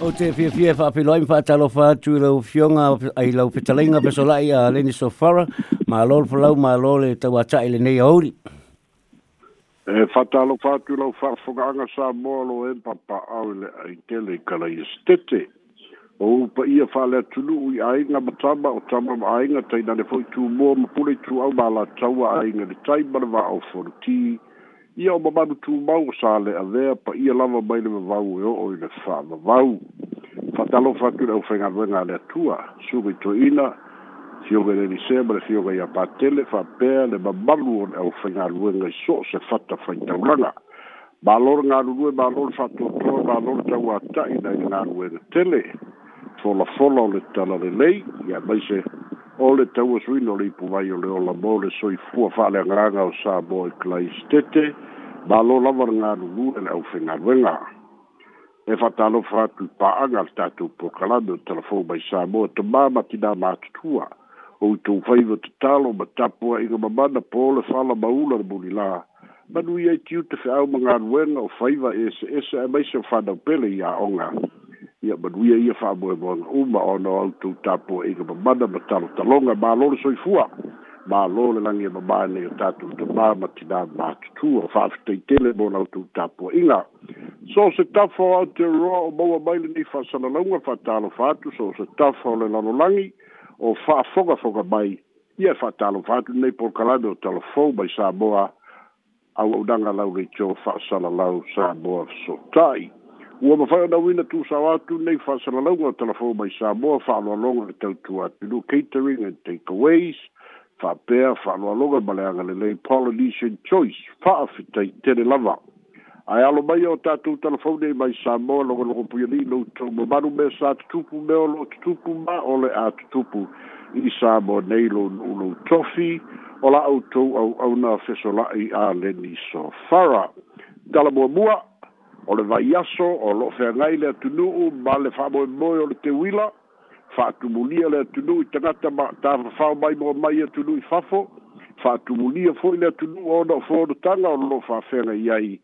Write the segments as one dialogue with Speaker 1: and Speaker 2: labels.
Speaker 1: O te fia fia fa api loa i mwha talo wha tu i lau fionga ai lau pitalinga pe so solai a so Sofara ma lor pa lau ma lor le tau ata i le nei auri
Speaker 2: E wha talo wha tu lau wha whunganga sa moa lo e papa au le ai tele i kala i e stete o upa ia wha lea tulu ui ainga ma tama o tama ma ainga tai nane fwoi tu moa ma pule tu au ma la taua ainga le tai va au fwoi tii ia o mamanu mau o sa leavea pa ia lava mai le vavau e o'o i le fa'avavau fa'atalofa atu le ʻaufaigavega a le atua sugaitoina fioga lelisea ma le fioga ia patele fa'apea le mamalu o le ʻaufaigaluega i so se fata faitaulaga malo le galulue malo le fa'atoatoa malo le tauāta'i na i le galuega tele folafola o le tala lei, ia mai se o e le taua suina o le ipuvai o le ola mo le soifua fa'aleagaga o sa boi e klaistete ma lo lava le galulu e le venga e fatalo fa'atalofa atu i al le po pokalame o talafou mai sa to tamā ma tinā matutua ou itou faiva tatalo ma tapu a'iga mamana po le fala maula le mulilā manui ai tiu te fe'au ma galuega o faiva ese ese e, e, e maise o fanaupele iā'oga ia manuia boy fa'amoemoaga uma ona o autou tapo e ba da eiga mamana ma talotaloga malo le soifua malo le lagi e mamā nei o tatou tamā ma tinā tu o fa fa'afitaitele mo na tapo e ina so se tafa o aotearoa o maua mai lenei fa'asalalauga fa'atalofa atu so se ta o le lo lalolagi o fa fa'afogafoga mai ia e fa'atalofa atu nei polokalame o fo mai sa boa moa auaunaga lau leitio fa'asalalau sa so tai ua mafai ona uina tusao atu nei faasalalauga o telefon mai sa moa faaaloaloga le tautua atinu catering and takeaways faapea faaaloaloga ma le lei polynesian choice faafitai tele lava ae alo mai o tatou telefonei mai sa moa logologo puialii loutou mamanu mea sa tutupu mea o loo tutupu ma o le a tutupu i sa moa nei lonuu lou tofi o la outou auauna fesolaʻi a leni so sofara talamuamua o le vaiaso o loo feagai le atunuu ma le fa'amoemoe o le teuila fa'atumulia le atunuu i tagata ma tafafao mai moa mai atunuu i fafo fa'atumulia fo'i le atunuu ona o tanga o lo loo fa'afeagai ai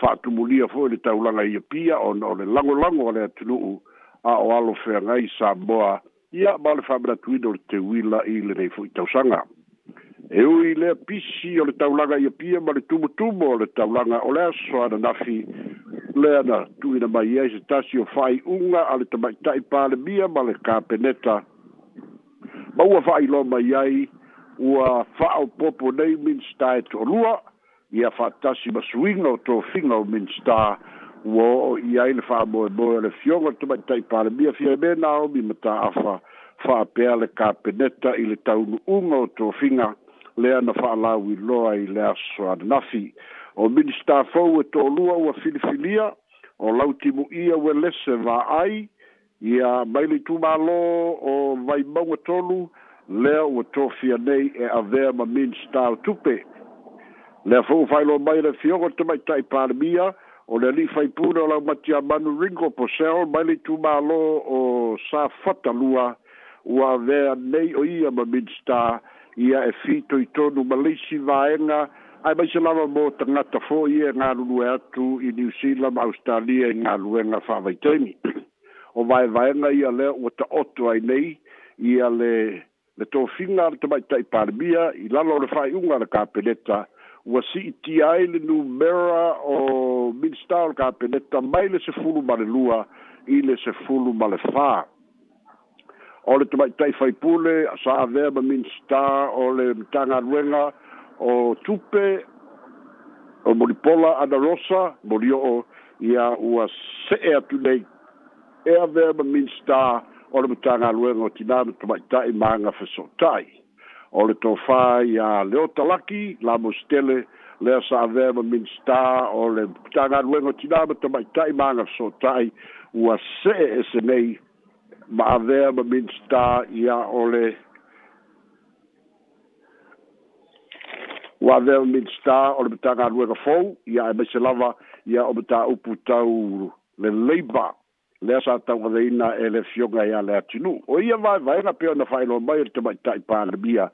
Speaker 2: fa'atumulia fo'i le taulaga ia pia ona o le lagolago a le atunuu a o alofeagai sa moa ia ma le fa'amanatuina o le teuila i lenei fo'i tausaga e ui lea pisi o le taulaga ia pia ma le tumutumu o le taulaga o le aso ana nafi lea na tuina mai ai se tasi o faaiʻuga a le tamaʻitaʻi palemia ma le kapeneta ma ua faailoa mai ai ua faaopopo nei minsta e toʻalua ia faatasi ma suiga o tofiga o minsta ua oo i ai le faamoemoe o le fioga o le tamaʻitaʻi palemia fia e me naomi mataafa faapea le kapeneta i le taunuʻuga o tofiga to le ana wi loa i le aso ananafi o minista fou e to'olua ua filifilia o lautimu'ia ua lese va'ai ia mai le itumālō o vaimauga e tolu lea ua tofia nei e avea ma minista o tupe lea fou fa'ailoa mai le fioga tamaita'i palemia o le li fai faipule o laumati manu ringo po posel mai le itumālō o sa fatalua ua avea nei o ia ma minista ia e fito i tonu ma leisi vaenga ai mai se lava mo tangata fo i e ngā lulu e atu i New Zealand, Australia i ngā luenga whawaitemi. o vai vaenga ia le o ta otu ai nei ia le le tō whinga ar te mai tai parmia i lalo le whai unga le kāpeneta ua si i ti ai le numera o minister o le kāpeneta mai le se fulu ma lua i le se fulu ma le o le tamaitai faipule sa avea ma minstar o le tagaluega o tupe o molipola anarosa molio'o ia ua se'e atu nei e avea ma minstar o le matagaluega o tinā ma tamaita'i ma agafe sotai o le tofā ia leotalaki lamostele lea sa avea ma minstar o le tagaluega o tinā ma tamaita'i ma agafe sotai ua se'e ese nei ma avea ma minsta ia ole wa avea ma minsta ole bata ngā ruega fau ia e mese lava ia o bata upu tau le leiba le asa tau ngade ina e le fionga ia le atinu o ia vai vai na peo na whaino mai le te mai tai pāna bia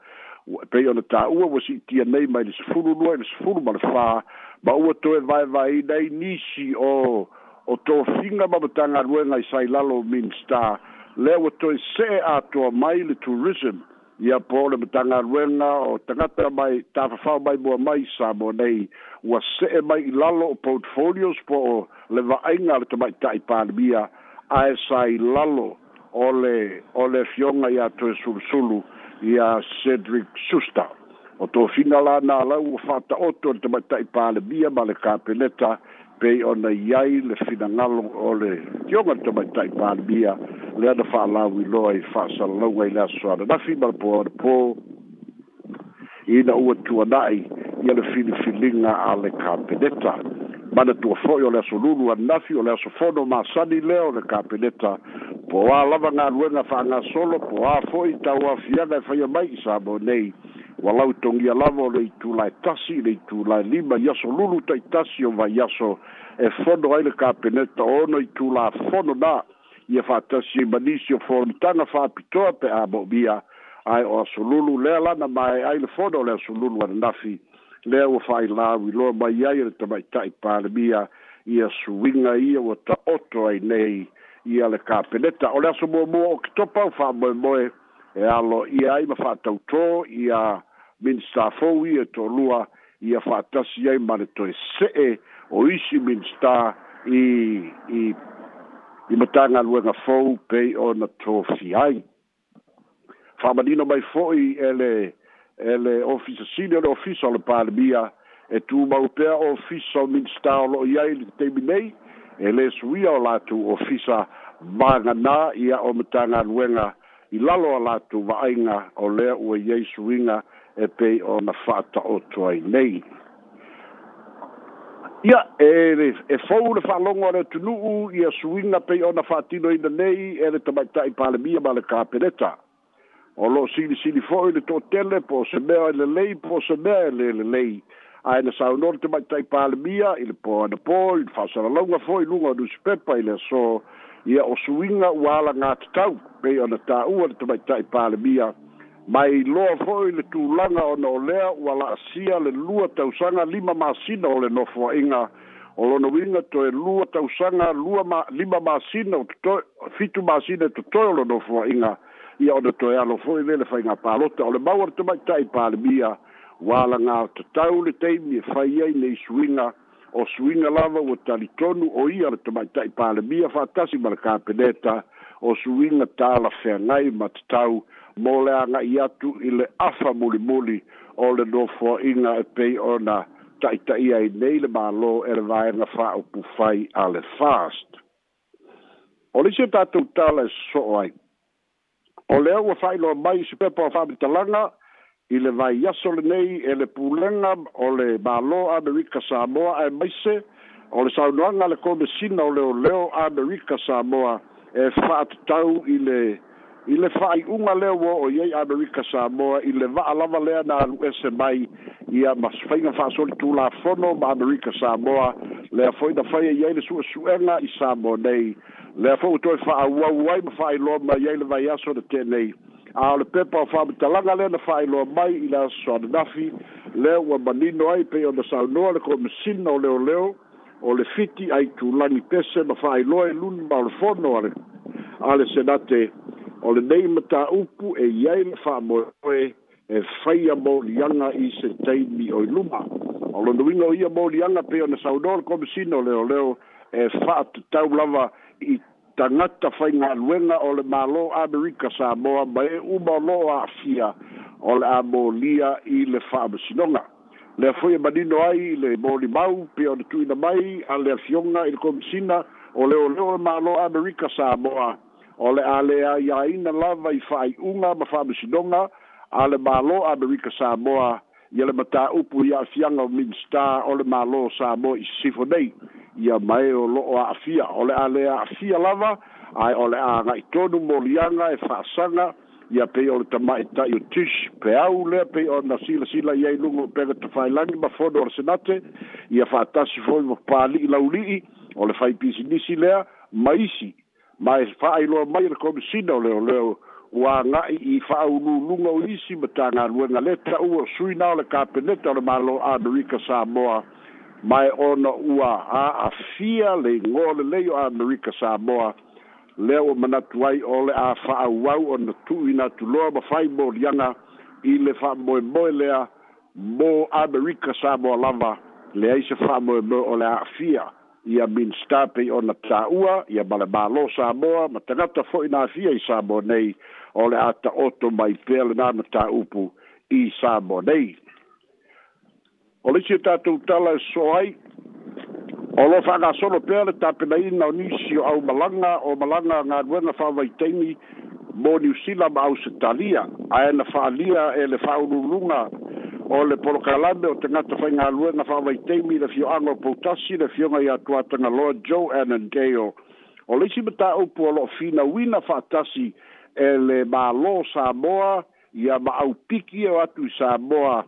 Speaker 2: pe yo na taua wa si tia nei mai le sifuru lua le sifuru ma le whā ma ua toe vai vai nei nisi o o tō finga mamatanga ruenga i sai lalo minstaa lea ua toe see atoa mai le tourism ia po le matagaluega o tagata mai tafafao mai mua mai sa mo nei ua see mai i lalo o portfolios po o le vaaiga a le tamaitaʻi palemia ae sa i lalo o le o le fioga iā toe sulusulu ia cedric suster o tofiga lana lau ua faataoto o le tamaitaʻi palemia ma le kapeneta pei ona iai le finagalo o le tioga le tamaitai palemia le ana fa'alauiloa i fa'asalalauga i le asoalanafi ma le poalepō ina ua tuana'i ia le filifiliga filinga ale kapeneta manatua fo'i o le aso lulu ananafi o le aso fono masani lea o le kapeneta poā lava galuega fa'agasolo poā fo'i tauafiaga e faia mai i sa mo nei walau togia lava o le itulae tasi i le itulae lima i aso lulu taʻitasi o vaiaso e fono ai le kapeneta ona itulā fononā ia faatasi ai e manisi o folitaga faapitoa pe a moʻomia ae o aso lulu lea lana mae ai le fono o le aso lulu ananafi lea ua faailā uiloa mai ai e le tamaitaʻi palemia ia suiga ia ua taoto ai nei ia le kapeneta o le aso muamua o kitopa o faamoemoe e alo ia ai ma faatautō ia minista fou ia e tolua ia fa'atasi ai ma le toe se'e o isi minista i i i matagaluega fou pei ona tofi ai fa'amanino mai fo'i ele ele ofisa sini ole ofisa o le palemia e, e tumau pea ofisa o minista o lo'o iai le teimi nei e lē suia o latou ofisa maganā ia o matagaluega i lalo a latou va'aiga o lea ua iai suiga e pei ona fata o toi nei ia e e, e fou le fa longo le tunu u ia suina pei ona fatino i nei e le tama tai pale mia ma le kapeleta o lo sili sili foi le to tele po se mea le lei po se mea e le le lei ai le sa unor te mai tai pale mia i le po ana po i le fa sara longa foi lunga du spepa i le so ia o suinga wala ngā te tau pei ona ta ua le tama tai pale mia mai loa foi le tulaga ona o lea ua la'asia le lua tausaga lima masina o le nofoa'iga o winga to toe lua tausaga lua ma, lima masina o fitu masina e totoe o le nofoa'iga ia ona toe alo foi le le faiga palota o le maua le tamaita'i palemia ua alaga tatau le taimi e fai ai nei suiga o suiga lava ua talitonu o ia mai tai palbia fa'atasi ma le kapeneta o suiga talafeagai ma tatau mo le aga'i atu i le afa mulimuli o le nofoaʻiga e pei ona ta'ita'i ai nei le mālō e le vaega fa'aupu fai a le fast o le isi o tatou tala e so'o ai o lea ua fa'ailoa mai se pepa o fa'amitalaga i le vaiaso lenei e le pulega o le mālō amerika samoa ae maise o le saunoaga le komesina o leoleo amerika samoa e fa'atutau i le i le fa'ai'uga lea ua o'o i ai amerika samoa i le va'alava lea na alu ese mai ia ma faiga fa'asolitulafono ma amerika samoa lea fo'i na faia i ai le su'esu'ega i samoa nei lea fo'i utoe fa'auau ai ma fa'ailoa ma i ai le vaiaso na tenei a o le pepa o fa'amatalaga lea na fa'ailoa mai i le aso soananafi lea ua manino ai pei ona saunoa le komasina o leoleo leo o le fiti ai tulani pese ma faailoa e luni ma o le fono ale a le senate o le nei mataupu e iai le faamoeoe e faia molianga i se taimi o i luma o lonuiga o ia molianga pe ona saunoa le komisina o leoleo e faatatau lava i tagata faigaluega o le malo amerika sa moa ma e uma o loo aafia o le amolia i le faamasinoga lea foi e manino ai le molimau pea o le tuuina mai a le afioga i le komisina o leoleo le māloa amerika sa moa o le a le aiaina lava i faaiʻuga ma fa'amasinoga a le māloa amerika sa moa ia le matāupu i a'afiaga o minstar o le mālo sa moa i sisifo nei ia mae o lo'o a'afia o le a le a'afia lava ae o le a ga'itonu moliaga e fa'asaga ia pei o le tamaʻitaʻi o tish pe au lea pei ona silasila iai luga pega tafailagi ma fono o le senate ia faatasi foi ma palii laulii o le faipisinisi lea ma isi ma e faailoa mai le komisina o le oleo ua ga'i i fa'aululuga o isi ma tagaluega le taua suina o le kapeneta o le malo amerika samoa ma e ona ua a'afia leigo lelei o amerika samoa lea ua manatu ai o le a fa'auau ona tu'uina atuloa ma faimolianga i le fa'amoemoe lea mo amerika sa moa lava leai se fa'amoemoe o le a'afia ia minsta pei ona ta'ua ia ma le mālō sa moa ma tagata fo'i na afia i sa moa nei o le a ta'oto mai pea lenā ma ta'upu i sa moa nei o le isi e tatou tala e so ai o lo fa ga solo per ta pe dai na unisio au malanga o malanga nga duena fa vai teni mo niu sila ma au italia a na fa lia e le fa lunga o le porokalame o tangata fai ngā lua na whawai teimi le fio ango pautasi le fio ngai atua tanga loa Joe Anandeo. O leisi mata upu o lo fina wina whatasi e le mā lo Samoa i a au piki o atu Samoa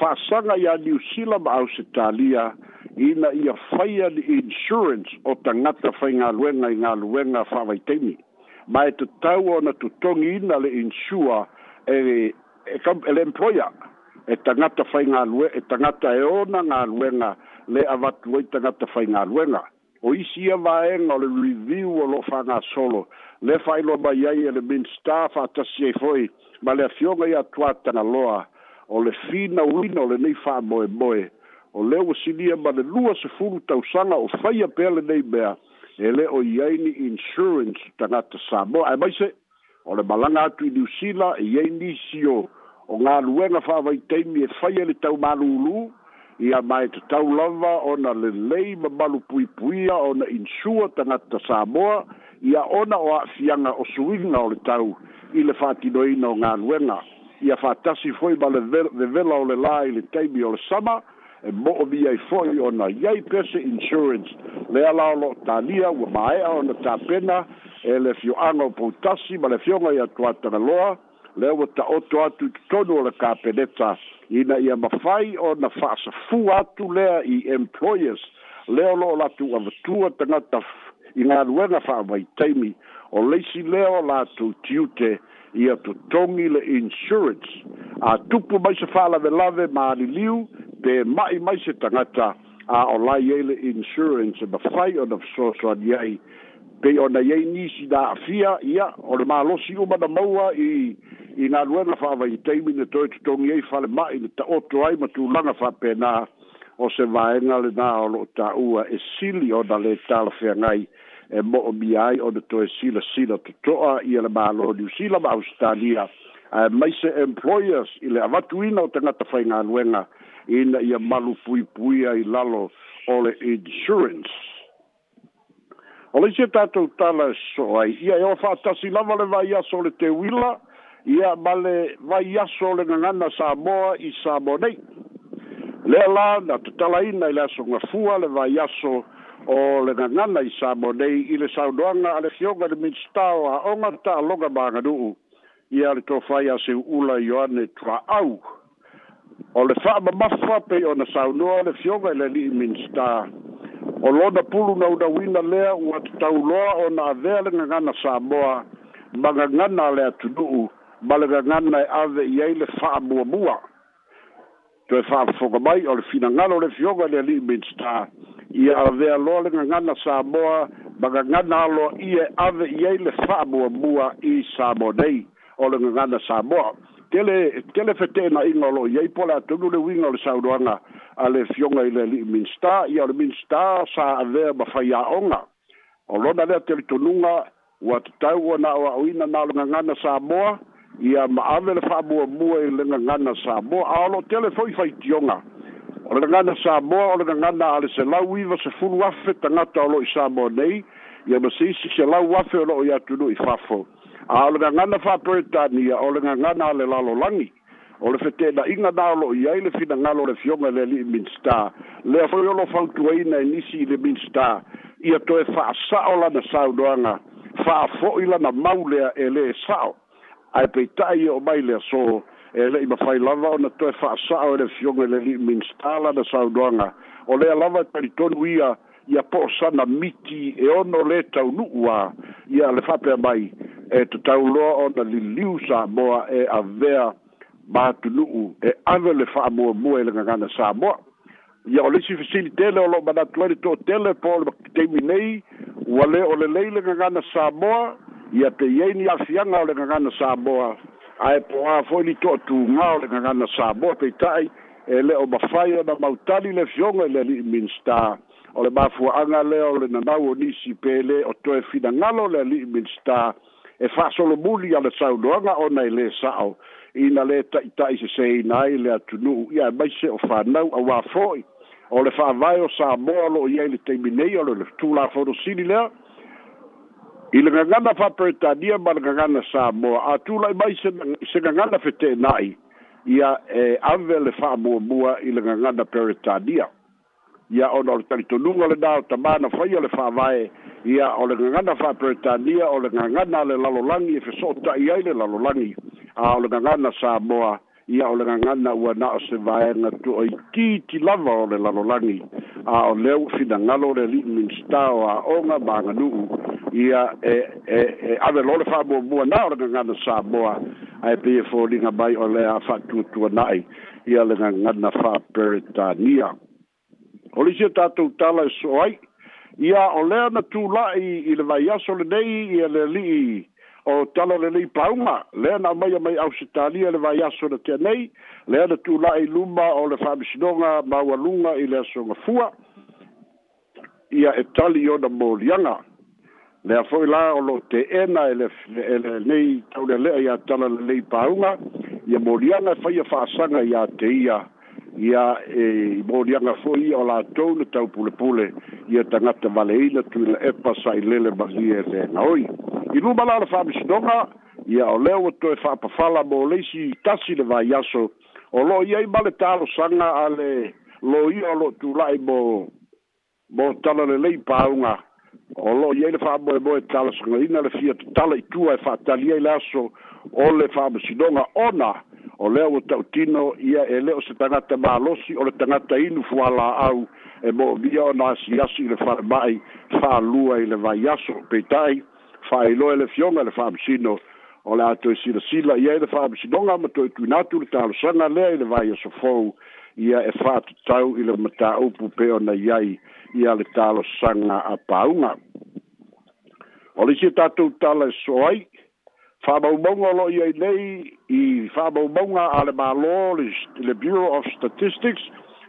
Speaker 2: whasanga i a New Zealand au Australia. ina ia faia li insurance o tagata faigaluega i galuega fa'avaitaimi ma e tatau ona totogiina le insure e le employer e tagata faigalue e tagata e ona galuega le avatu ai tagata faigaluega o isi ia vaega o le review o lo'o fagasolo le fa'ailoa mai ai e le minsta fa'atasi ai foi ma le afioga ia atuā tagaloa o le finauina o lenei fa'amoemoe o leo o sinia e ma le lua se fulu tausaga o faia pea lenei mea e le o iai ni insurance tagata samoa ae maise o le malaga atu i niusila e iai nisi o o galuega fa'avaitaimi e faia le taumālūlū ia mae tatau lava ona lelei ma malu puipuia ona insua tagata samoa ia ona o a'afiaga o suiga o le tau i le fa'atinoina o galuega ia fa'atasi foi ma le vevela o le lā i le taimi o le sama e mo o bia foi ona yai pese insurance le ala lo talia u mai ona ta pena e le fio ano putasi ma le fio ma ia tuata na loa le o ta o to atu tonu le ka peneta ina ia mafai ona fa sa fu atu le i employers le o lo la tu a tu ta na ta ina lo na fa vai taimi o le si le o la tu tiute ia tutongi le insurance a tupu mai se faalavelave ma aliliu pe ma'i mai se tagata a o lai ai le insurance ma fai ona fesoasoani ai pei ona iai nisi daafia ia o le malosi uma na maua i i galuega fa'avaitaimi na toe tutogi ai falema'i le ta'oto ai ma tulaga fa'apena o se vaega lenā o lo'o ta'ua e sili ona lē talafeagai e mo o mi ai o to sila sila to toa i le malo o New Zealand ma Australia uh, mai se employers i le avatu ina o tangata whai ngā nuenga ina i a malu pui pui ai lalo o le insurance o le se tātou tala so ai ia e o whātasi lava le vai aso le te wila ia ma le vai aso le ngangana Samoa i Samoa nei Lea la, na tutala ina ila so ngafua le vai aso le vai aso o le gaganai sa mo nei i le saunoaga a le fioga le o aʻoga ta'aloga maganu'u ia le tofai a se u'ula ioane tua'au o le fa'amamafa pei ona saunoa le fioga i le ali'i minista o lona pulu naunauina lea ua tatauloa ona avea le gagana samoa ma gagana a le atunu'u ma le gagana e ave i ai le fa'amuamua to e whaafoka mai o le fina ngana o le fioga le ali imens ta i a vea loa le ngana Samoa maga ngana alo i e ave i e le whaamua mua i Samoa nei o le ngana Samoa kele kele fetena inga lo ye pola tunu le winga le sauranga ale fionga ile li minsta ya le minsta sa ave ba faya onga o lo na le tele tunu nga wat tau na wa wina na lo nga nga sa boa ia ma'ave le fa'amuamua i le gagana samoa a olo tele fo'i faitioga o le gagana samoa o le gagana a le selau iva sefulu afe tagata o lo'i samoa nei ia ma se isi selau afe o lo'o i atunu'i fafo a o le gagana fa'apretania o le gagana a le lalolagi o le fetena'iga na o lo'i ai le finagalo le fioga le ali'i minsta lea fo'i olo fautuaina e nisi i le minsta ia toe fa'asa'o lana saunoaga fa'afo'i lana mau lea e lē e sa'o ae peita'i o mai le aso e le'i mafai lava ona toe fa'asa'o e le fioga i le minstar lana saunoaga o lea lava e talitonu ia ia po o sana miti e ono lē taunu'u a ia le fa'apea mai e tatauloa ona liliu sa moa e avea matunu'u e ave le fa'amuamua i e le gagana sa moa ia o le isi fesili tele o lo'o manatu ai le to'otele po o le teimi nei ua lē o lelei le gagana sa moa ia peiai ni afiaga o le gagana saboa ae poā fo'i ni to'atugā o le gagana saboa peita'i e lē o mafai ona mautali le fioga i le ali'i minista o le mafua'aga lea o le nanau o nisi pe lē o toe finagalo o le ali'i minista e fa'asolomuli a le saunoaga ona i lē sa'o ina lē ta'ita'i seseina ai le atunu'u ia e maise o fanau auā fo'i o le fa'avae o samoa lo'o iai le taimi nei o le tulafodosili lea i le gagana faapeletania ma le gagana samoa atulai mai se gagana fetenai ia e ave le faamuamua i le gagana peretania ia ona o le talitonuga lenā o tamā na faia le faavae ia o le gagana faapeletania o le gagana a le lalolagi e fesootaʻi ai le lalolagi a o le gagana samoa ia o le gagana ua na se vaega tu'o i titi lava o le lalolagi a o lea ua finagalo o le ali'i minista o aʻoga maganu'u ia e e e ave lo le fa'amuamua na o le gagana samoa ae peia foliga mai o lea fa'atuatuana'i ia le gagana fa'aperetania o le isia tatou tala e so ai ia o lea na tula'i i le vaiaso lenei ia le ali'i o tala le li pauma le na mai mai au sitali le vai aso le tenei le na tu la luma o le fa misnonga ma wa lunga i le so fua ia e tali o na molianga le a foi la o lo te ena e le e le nei tau le le ia tala le li pauma ia molianga fa e ia fa sanga ia te ia ia e molianga foi o la tau le tau pule pule ia tangata valeina tu le epa sai lele bagie le na oi ia i lu malala fa'amasinoga ia o lea ua toe fa'apafalamo o le isi tasi le vaiaso o lo'o ia i ma le talosaga a le lo ia o lo'o tula'i mo mo tala lelei pauga o lo'o iai le fa'amoemoe talasagaina le fia tatala itua e fa'atali ai le aso o le fa'amasinoga ona o lea ua ta'utino ia e lē o se tagata malosi o le tagata inu fuala'au e mo'omia ona asiasi i le falema'i fa'alua i le vaiaso peita'i lo le fioga le faamasino o le a toe silasila fam ai to le e e vaia e sofou ia e faatatau i le mataupu pe ona ia le talosaga apauga o le isia tatou tala e nei i fa'amaumauga ale le mālō le bureau of statistics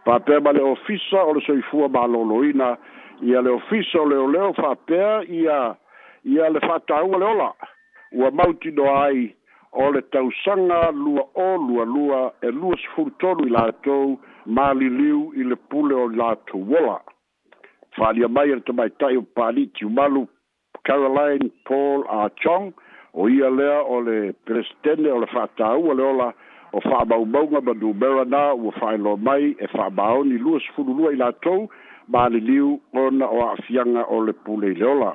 Speaker 2: Paper ma le ofisa o le soifua mālōlōina ia le ofisa o leoleo faapea ia ia le fa'ataua le ola ua mautino ai o le tausaga lua o lualua e lua sefulutolu i latou maliliu i le pule o latou ola fa'alia mai ale tamaita'i o pali'itiumalu caroline paul achong o ia lea o le presitene o le fa'ataua le ola o fa'amaumauga ma numerana ua fa'aelo mai e fa'amaoni lua sefululua i latou maliliu ona o a'afiaga o le pule i le ola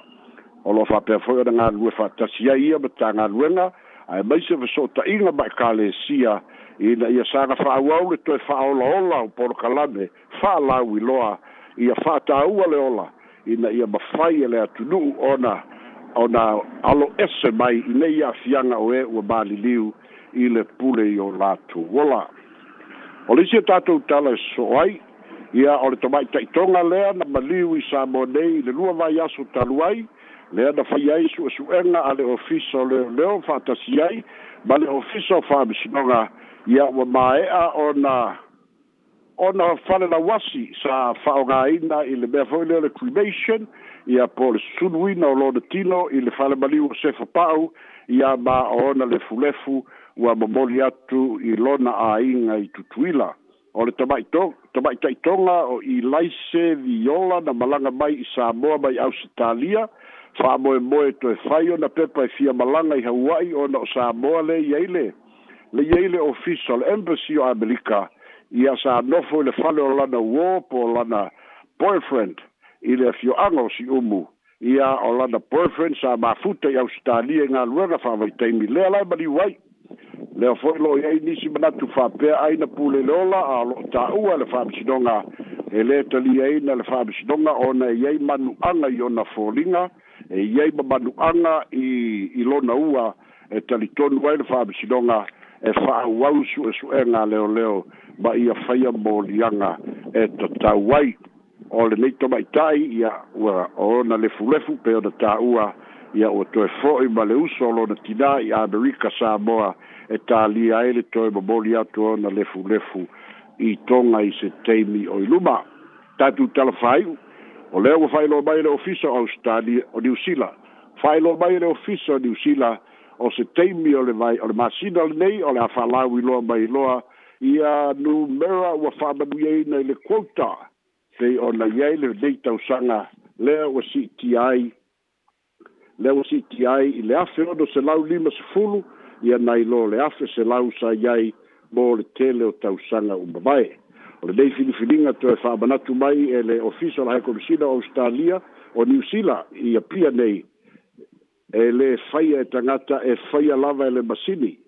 Speaker 2: o lo fa pe foi o nga lu fa ta sia ia ba ta nga luenga ai mai se fa so ta inga ba ka le sia i na ia sa na fa au au le toi fa au la ola o por kalame fa la ui loa ia fa ta au le ola i na ia ba fai e le atu nu ona ona alo ese mai i nei a fianga o e ua ba li liu i le pule i o la tu wola o le sia tatou tala e so ai ia o le tomai taitonga lea na maliu i sa mo nei le lua vai aso talu ai lea na fai ai suʻesuʻega a le ofisa o leoleo faatasi ai ma le ofisa o faamisinoga ia ua māeʻa ona ona fale lauasi sa faaaogāina i le mea foʻi lea le cremation ia po le susunuina o lona tino i le fale maliu o sefa paʻu ia ma oona le fulefu ua momoli atu i lona āiga i tutuila o le tamaʻitaʻitoga o ilaise viola na malaga mai i samoa mai ausitalia fa'amoemoe toe fai ona pepa e fia malaga i haua'i ona o samoa le iai le le iai le ofisa o le embassy o amerika ia sa nofo i le fale o lana uō po lana boyfriend i le afio'aga o si umu ia o lana boyfriend sa mafuta i ausitalia i galuega fa'amaitaimi lea lae maliu ai lea fo'i lo'o iai nisi manatu fa'apea aina ola a o lo'o tā'ua le fa'amasinoga e lē taliaina le fa'amasinoga ona e iai manu'aga i ona foliga e iai mamanuʻaga i i lona ua e talitonu ai le faamisinoga e faauau e suʻesuʻega leoleo ma ia faia moliaga e tatau ai o lenei tomaʻitaʻi ia ua ona lefulefu pe ona taʻua ia ua toe fo'i ma le uso lona tinā i amerika sa moa e tālia ai le toe mamoli atu ona lefulefu i toga i se taimi o i luma tatou talafaiʻu o lea ua failoa mai le ofisa o australia o new zealand failoa mai le ofisa o new zealand o se taimi o le vai o le masina lenei o le a faalauiloa mai loa ia numera ua faamanui ai nai le quota pei ona i ai lenei tausaga lea ua siiti ai lea ua siiti ai i le afe ono selau lima sefulu ia nai lo le afe selau sa i ai mo le tele o tausaga uma vae o eh, le lei filifiliga toe fa'amanatu mai e le ofisa o la haekomisina o australia o zealand ia pia nei e lē faia e tagata e faia lava e le masini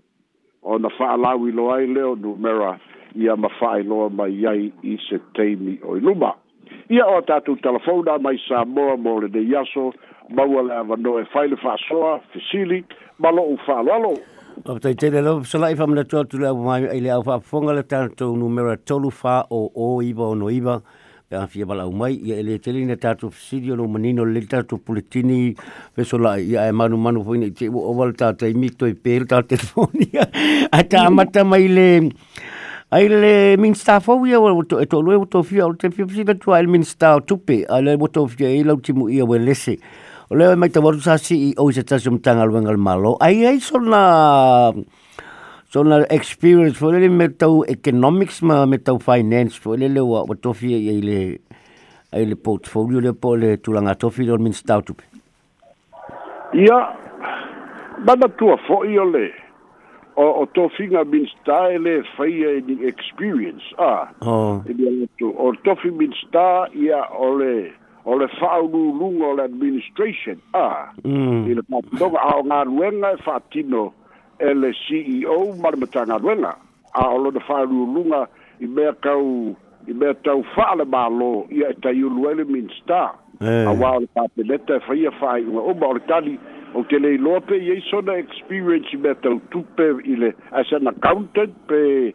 Speaker 2: ona fa'alauilo ai lea o numera ia mafa'ailoa mai ai i se taimi o i luma ia o tatou telefona mai samoa mo lenei aso maua le avanoe fai le fa'asoa fesili ma lo'u fa'aloalo
Speaker 1: O te te le lau sala i whamana tua tu le au mai i le au whaafonga le tātou numera tolu wha o o iwa o no iwa pe a fia bala au mai ia ele tele na tātou fisiri o no manino le tātou politini pe sola ia e manu manu fwina i te u oval tātou i mito i pēr tātou telefonia a tā amata mai le ai le minsta fau ia o to to lo to fia o te fia fia tua il minsta tupe ale mo to fia i lau timu ia we lese o leo mai tawaru sasi i o se tasi mtanga luenga le malo. Ai ai sona sona experience fo lele me tau economics ma me tau finance fo lele wa wa tofi ai le ai le portfolio le po le tulanga tofi le min stautu.
Speaker 2: Ia, mana tua fo i o le o o tofi nga min sta ele faia i experience ah. Oh. o tofi min sta ia ole o le fa'aululuga o le administration a mm. i le faatinoga ao galuega e fa'atino e le ceo ma le matagaluega a o lona fa'aululuga i mea kau i mea tau fa'a le mālō ia e taiulu ai le minista auā o le papeleta e faia fa'ai'uga uma o le tali ou tele iloa pe i ai sona experience i mea tau tupe i le as an accountant pe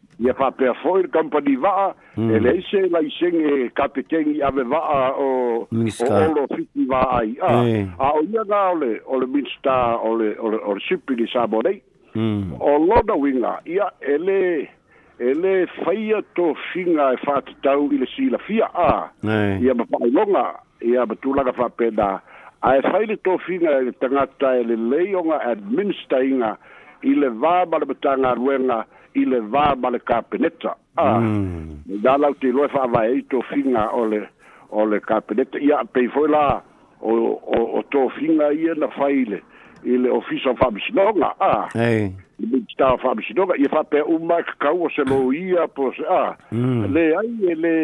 Speaker 2: ia faapea foi le kampani va'a e mm. le ise laisege kapetegi ave va'a o olo fiti va'aia a o ia ga ole o le minista o le sipi le sa monei mm. o lona uiga ia ele lē e lē faia tofiga e fa'atatau e i le silafia a ia ma longa ia ma tulaga fa'apena ae fai le tofiga e, e le tagata e lelei oga administeriga i le vā ma le matagaluega Ah. Mm. i le vā ma le kapeneta a da lau te loe fa'avae ai tofiga o le o le kapeneta ia apei foi la o o, o tofiga ia na fai i le ofisa fa'amisinoga a ah. ta fa'amisinoga ia fa'apea uma kakau o se lou ia po se a ah. mm. le ai le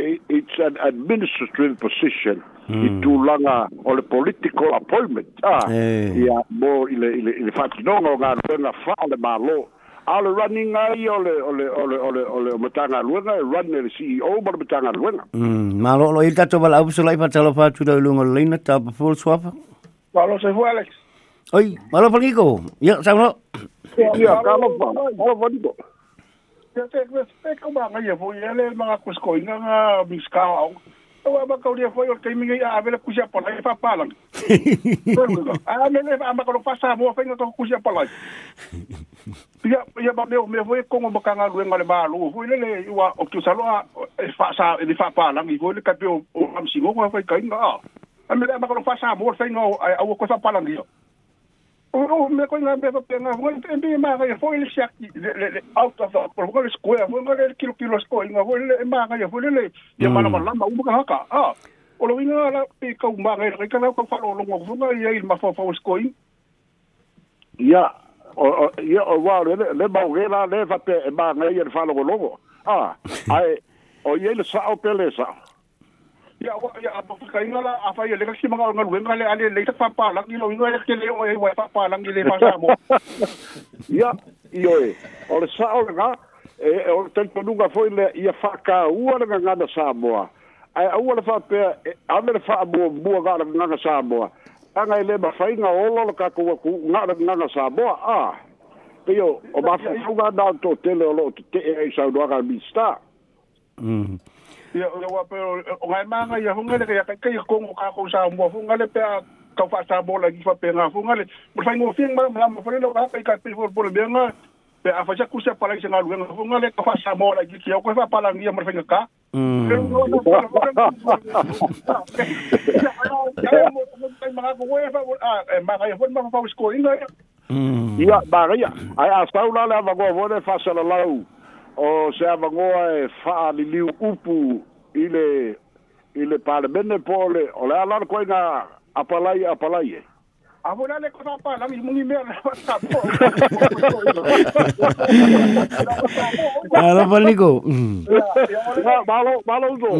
Speaker 2: e, it's an administrative position mm. i tulaga o le political appointment a ia mo i le i le fa'atinoga o galuega fa'a le mālō ale running ai ole ole ole ole ole o matanga luenga running the CEO ma matanga luenga
Speaker 1: mm malo lo ita to bala upsula ipa tala fa tu da lunga lina ta full swap
Speaker 3: malo se fu alex
Speaker 1: oi malo pa ngiko ya sa no
Speaker 3: ya, ya ka mo pa malo pa ya te respect ko ba ngai fu ele ma ko skoinga miskao Awa ba kau dia foi o te mingi a avela kusia pola e papalang. Ah me le a ma kau pasa mo fe ngato kusia pola. Ia ia ba meu me foi kongo bakanga lu ngale balu lu foi le wa o tu salo a e fasa e di papalang i foi le kapi o am singo ko foi kainga. A me le a ma kau pasa mo fe ngao a o ko sa me ko nga beba pe nga ngol pe be ma ga fo il sak le out of the por ngol square fo ngol kilo kilo sko nga fo le ma ga fo le ya mala mala ma u ka ka ah o lo nga la pe ka u ma ga ka ka ka fa lo lo fo nga ya il ma fo fo sko
Speaker 2: ya o ya o wa le le ma ga la le fa pe ma ga ya fa lo lo ah ai o ye le sa o pe le sa ya wa ya abu fika ina la afa ya lega sima ngal ngal wenga le ale le ta papa lang ni lo ino ya ke le o e wa papa lang ni le pa samo ya yo e eh. o le sa o le ga ah, e eh, o tel po nunga foi le ya fa ka u ala nga nga samo eh, a u ala fa pe a me le fa bu bu ga la nga nga samo a nga le ba fa ina o lo ka ku ku nga la nga nga samo a ah. pe yo o ba fa u ga da to tele o lo te e sa do ga bi sta
Speaker 3: mm mm-hmm. ya ya wa pe o ngai ma ngai ho ngale ka ka ka ko ka ko sa mo ho ngale pe ka fa sa bola gi fa pe nga ho ngale mo fa mo fing ma ma fa le lo ka hmm. ka pe fo bola be nga pe a fa sa ku sa pala ki nga lu nga ho ngale ka fa sa bola gi ki ko fa pala ngi mo fa nga ka
Speaker 2: Mm. Hmm. Ya, bagaya. Ai asau la la bagu bodo fasal lau. o se avangoa e faa li liu upu ile ile parlamente pole ole alar koina apalai apalai e eh. Abu
Speaker 3: nak kau tak apa? Lami mengimel dapat sabo.
Speaker 1: Alah balik
Speaker 3: Balo balo tu.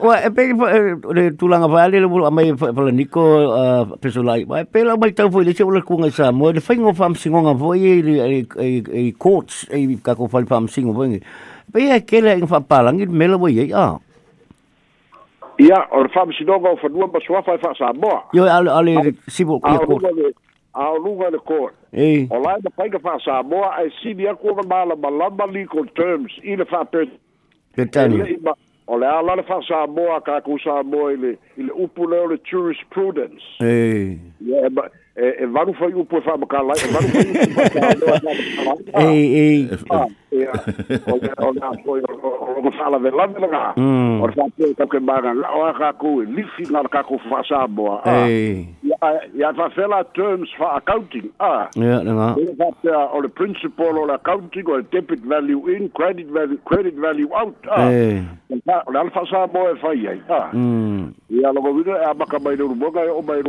Speaker 1: Wah, apa tulang apa ni? Lebih amai pelan niko pesulai. Apa lah balik tahu? Ia cakap aku ngasa. Mau dia fengok faham singong apa? Ia di courts. Ia kaku faham singong apa ni? ya kela yang faham palang? Ia melawai ya.
Speaker 2: ia o le faamasinoga o fanua ma suafa e faasamoa
Speaker 1: ioale
Speaker 2: aoluga le cort o e. lae ma faiga faasamoa ae sili aku o malamalama legal terms i le faapeaima o le a la le faasamoa kakou samoa i le upu leo le jurisprudence e. E varu fai u poe wha makalai, varu fai u poe wha makalai. Ei, O nga o nga O nga o a e lifi nga terms accounting. Ah. o le principle o le accounting, o debit value in, credit value, credit value out. Ah. O le
Speaker 1: e o mai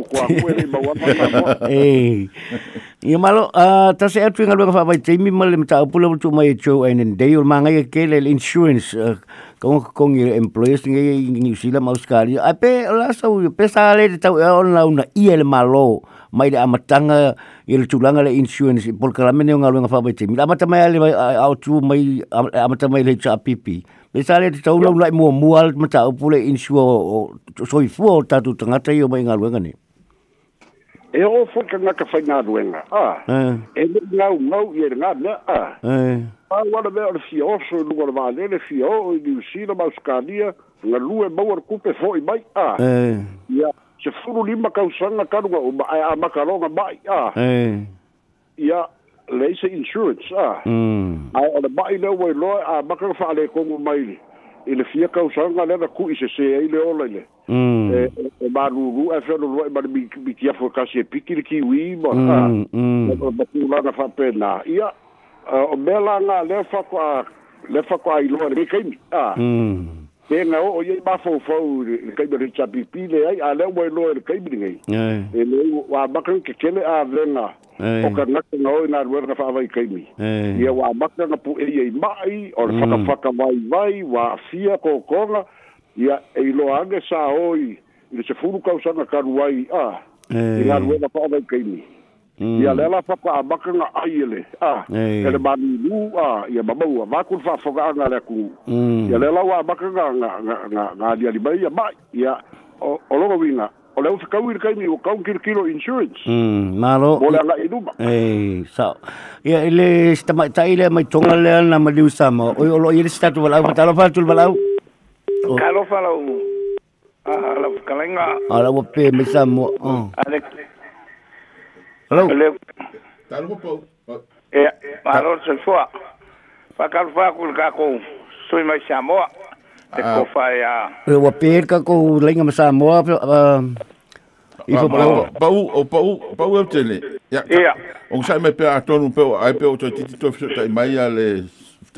Speaker 1: Ya malu, uh, saya se atu ngalu ka fa timi mal mta pula tu mai cho and in day mangai ke le insurance uh, kong kong ye employees ni ngi sila mau sekali, apa lah so pe sale tahu, ya, orang on la una iel malo mai de amatanga ile ya, tulanga le lah insurance pol kala meni ngalu ka fa timi la mata mai ale au tu mai amata mai le cha pipi Me sale tahu tau ya. la mual, mual mata pula insure oh, oh, soifu tatu tengah tayo mai ngalu ngani.
Speaker 2: e o fu ka na ka fa na duenga a e le na u mau i e na na a a wa le ver si o so e lu wa le le si o i di si na mas ka e mau ar kupe fo i mai a ya se fu lu lima ka usan na ka lu a ma mai Ah. ya le se insurance Ah. a o mm. le mai le wai lo a ma ka mai i le fia ka usan na le ku se se i le o le ma mm. eh, eh, eh, ru ru e fa lo ma bi bi ti afo ka se piki ki mm, mm. fa pena ia o bela na le fa kwa le fa kwa ni na o ye fo fo le kai ai a le wo lo le kai bi ngai e le wa ba ka ke ke a le na o ka na na o na ru na fa vai kai mi ia wa ba pu e ye mai or fa ka fa ka vai vai wa fia ko ko Ya, e ilo age sa oi ile se furu ka usanga ka ruai a e ga ruai na pa ba ke ni mm. ia le la pa ba ka na ai ele a e le ba ni lu a ia ba bua ba ku fa fo ga na le ku mm. ia le la wa ba ka na na na na di ali ba ia ba ia o lo wi na o le ka wi ka ni o ka un kilo kilo insurance mm ma lo bo la i lu ba
Speaker 1: e sa ia ile sta mai tai le mai tonga le na ma di usama o lo ile sta tu ba la ba ta lo fa tu ba la Oh. Kalo fala umu. Ala ah, kalenga. Ala wa pe me sa mo.
Speaker 3: Ale. Hello. Ale. Talo eh, po. Ah. Eh, eh, um, ah, e alo se foa. Fa kal fa kul ka ko. Sui mai sa mo. Te ko fa ya. E
Speaker 1: wa pe ka ko lenga me mo. I fo
Speaker 4: pau pau pau pau o tele. Ya. Ya. O sai me pe atonu pe ai pe o titi to fitai mai ale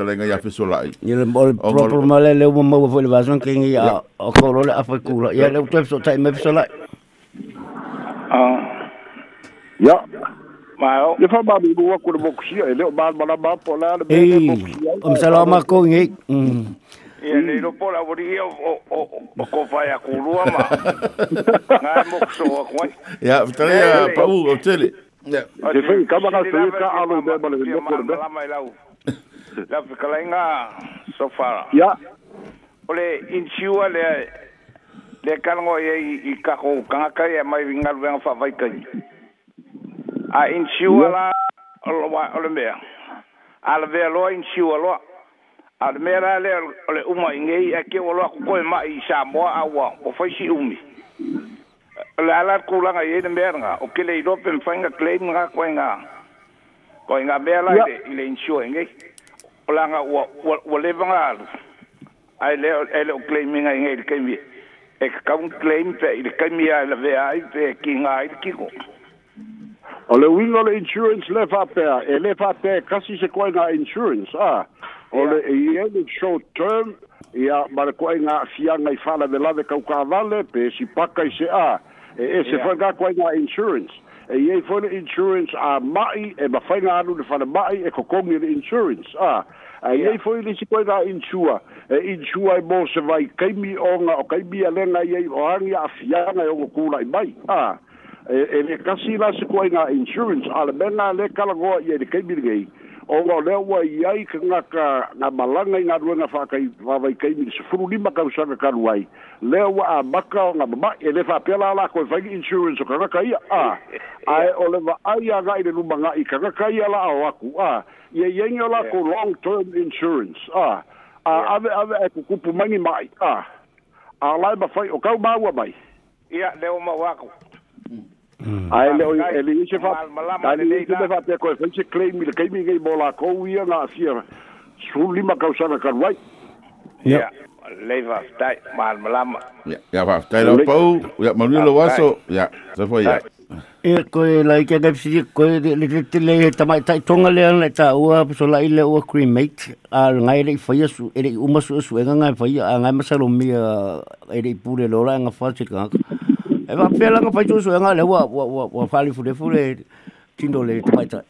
Speaker 4: talenga ia fesolai ia le
Speaker 1: mole proper male le uma mau foi le vason ke ngi
Speaker 3: a o
Speaker 1: koro le afa kula ia le tep so tai me ah
Speaker 3: Ya. mao fa ba le ba ba
Speaker 1: ba le
Speaker 3: le ro po la o o o ko fa ma ngai mo ko pa
Speaker 4: u o tele
Speaker 3: ka ka alo le La fi kalay nga so fara.
Speaker 1: Ya.
Speaker 3: O le insiwa le, le kalan woye yi kakou, kankay e may vi nga lwen fwa vaikany. A insiwa la, ala woye, ala ve lo insiwa lo, ala me la le, ole umwa yi ngeyi, e ke wolo akou kwen ma i sa mwa, a waw, po fwensi umi. O le alat koulan yi yi de mer nga, okile yi do pen fwen nga klem nga, kwen nga, kwen nga be la, le insiwa yi ngeyi. polanga wa wa levanga Ai le ele o claiming ai ele kai mi. ek ka un claim pe ele kai mi ai le ai pe ki nga ai ki ko. O le wing le insurance le fa pe e le fa pe kasi se koi nga insurance ah ole le e e le short term ia ma le koe nga fia ngai fala de la de kau ka vale pe si paka i se a. E, e se fa ga koi nga insurance. E ye fo le insurance a mai e ma fa nga alu le fa le mai e ko kongi le insurance Ah ai ai foi lisi koe ga insua e insua e mose vai kai mi onga o kai bia lenga i ai o angia a fianga e o kula i mai ha e le kasi la se koe ga insurance ala benga le kalagoa i ai le kai bilgei o wa le wa yai ka nga na malanga i nga rua nga whaka i wawa i kaimi se furu lima ka usanga ka ruai le wa a maka o nga mama e le wha pela la ko whaiki insurance ka ngaka ia a a e o le wa ai a ngai le numanga ngai ka ngaka ia la au aku a i e yengi o la ko long term insurance a a ave ave e kukupu mangi mai a a lai ma whai o kau maua mai ia le o ma wako aele o ele ise fa tani ise me fa te ko fense claim le kaimi ngai bola ko ia na sia suli ma kausana karwai ya leva stai mal malama ya ya va stai lo pau ya manu lo waso ya se foi ya e ko e lai ke gap si ko le le le ta mai tai tonga le ana ta ua so lai le ua cremate a ngai le foi su ele uma su su nga ngai foi a ngai masalo mi ele pure lo la nga fa chit ka E va pela nga fai tusu nga le wa wa wa wa fali fule fule tindo le tapai tai.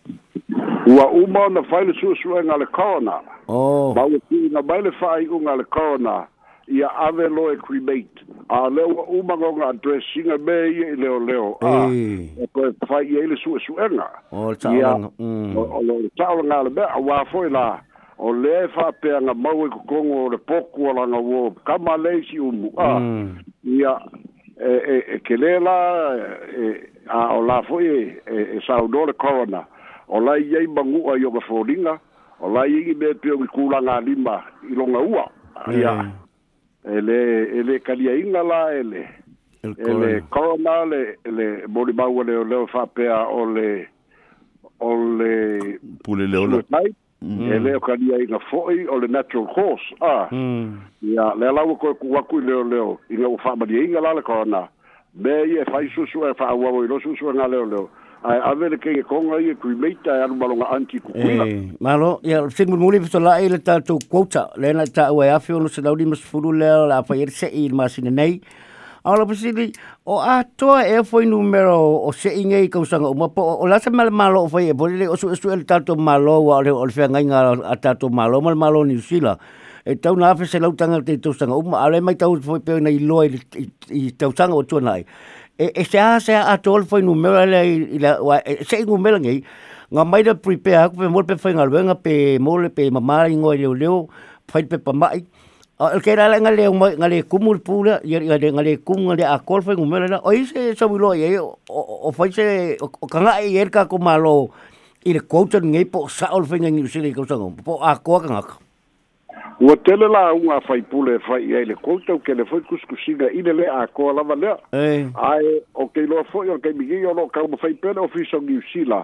Speaker 3: Ua uma e na fai su tusu nga le kona. Oh. ba u ki na mai le fai u nga le kona ia ave lo e cremate. A le ua uma nga nga dressinga me i e leo leo. Ei. E fai e le sue su e nga. O le taulanga. Mm. O le taulanga le mea wa foi la. O le fa fai pe anga mau e kukongo o le poku kama le si umu. ah Ia. E, e, e ke le la e, a o la fo e e sa o dole corona o la ye mangu a yo fo linga o la ye me pe o kula la limba i longa ua ya mm. ele ele kalia inga la ele ele corona le le bodi bawo le le fa pe a o le o le pou le le o le mm. e leo ka nia inga foi o le natural course a ah. ya mm. le la wo ko e ku wa ku leo leo inga wo fa ma di inga la le ko na be ye fa su su fa wa wo lo su su na leo leo ai a ver ke ke konga ye ku meita ya e ma longa anti ku ku eh, ma lo ya sing mu li to la ile e ta to quota le na ta wa ya fi no se la di mas fulu le la fa ye se ir ma sin nei Ala pasili o a toa e foi numero o se inge i kausanga o mapo o lasa mal malo o foi e boli le o su el tato malo o le fia ngai a tato malo mal malo ni usila e tau na afe se lau tanga te tausanga o ma ale mai tau foi peo na i loa i tausanga o tuan ai e, e, se a se a toa le foi numero le i la wa e, e se inge umela ngai Nga mai da prepare, hako pe mole pe whaingaruenga, pe mole pe mamara e leo leo, whaite pe pamai. Pe, o ke la nga le mo nga le kumul pula ye ye nga le kum nga le akol fe ngumela na oi se so bilo ye o fa se o ka nga ye ka ko malo i le quote nge po sa ol fe ngi se le ko sa po a ko ka nga Ua tele la unga fai pule fai ia le koutou ke le fai kuskusinga i le le a koa lava lea. Ai, o kei loa foi o kei migi o lo kau mawhai pene o fiso ngiusila.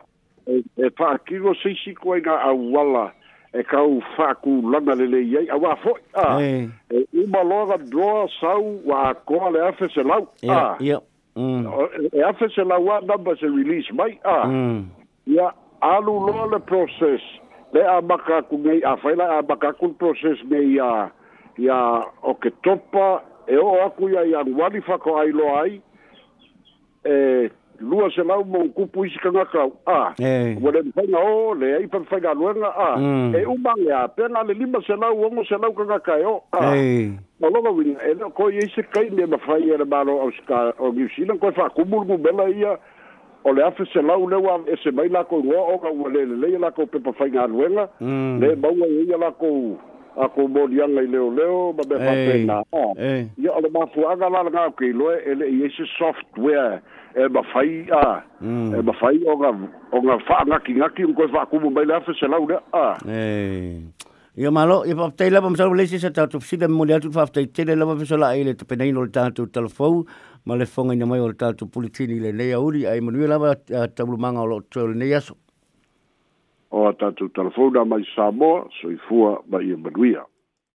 Speaker 3: E wha akiro seisi koe ngā awala. e kau fa'akululaga lelei ai auā fo'i a e uma loga doa sau ua akoa le afe selau a mm. e afe selau a namba se release mai a mm. ia alu loa le process le a makaku gei a faila a makaku process gei ia ia o ke topa e o aku ia i aguali fa'ako'ailoa ai e lua se lau mo kupu isi ka ngakau. Ah, hey. wale mpenga o, le ai pa whaiga luenga. Ah, mm. e umange a penga le lima se lau, ongo se lau ka ngakai o. Ah, hey. o loga winga, e ko i e isi kai me ma whai ere maro au sika o New Zealand, koe wha kumurgu bela ia, o le afe se lau lewa e se mai lako ngoa oga wale le leia lako pepa whaiga luenga, mm. le maua e ia lako ako moni anga i leo leo ma me whapena o. Ia ole aga la ngā kei loe ele i software e fai a. Hmm. E fai o ga o ngā whaangaki ngaki un ku mo mai fa se launa a. Ia malo, ia papatei lapa masau lesi sa de pisina moni atu whaftai tele lapa pisola ile te penaino le tu telefon ma le fonga ni mai o le tu pulitini le nei auri a Emanuel lapa tamurumanga o lo tu le nei aso o atatu talafona mai Samoa soifua ma ia manuia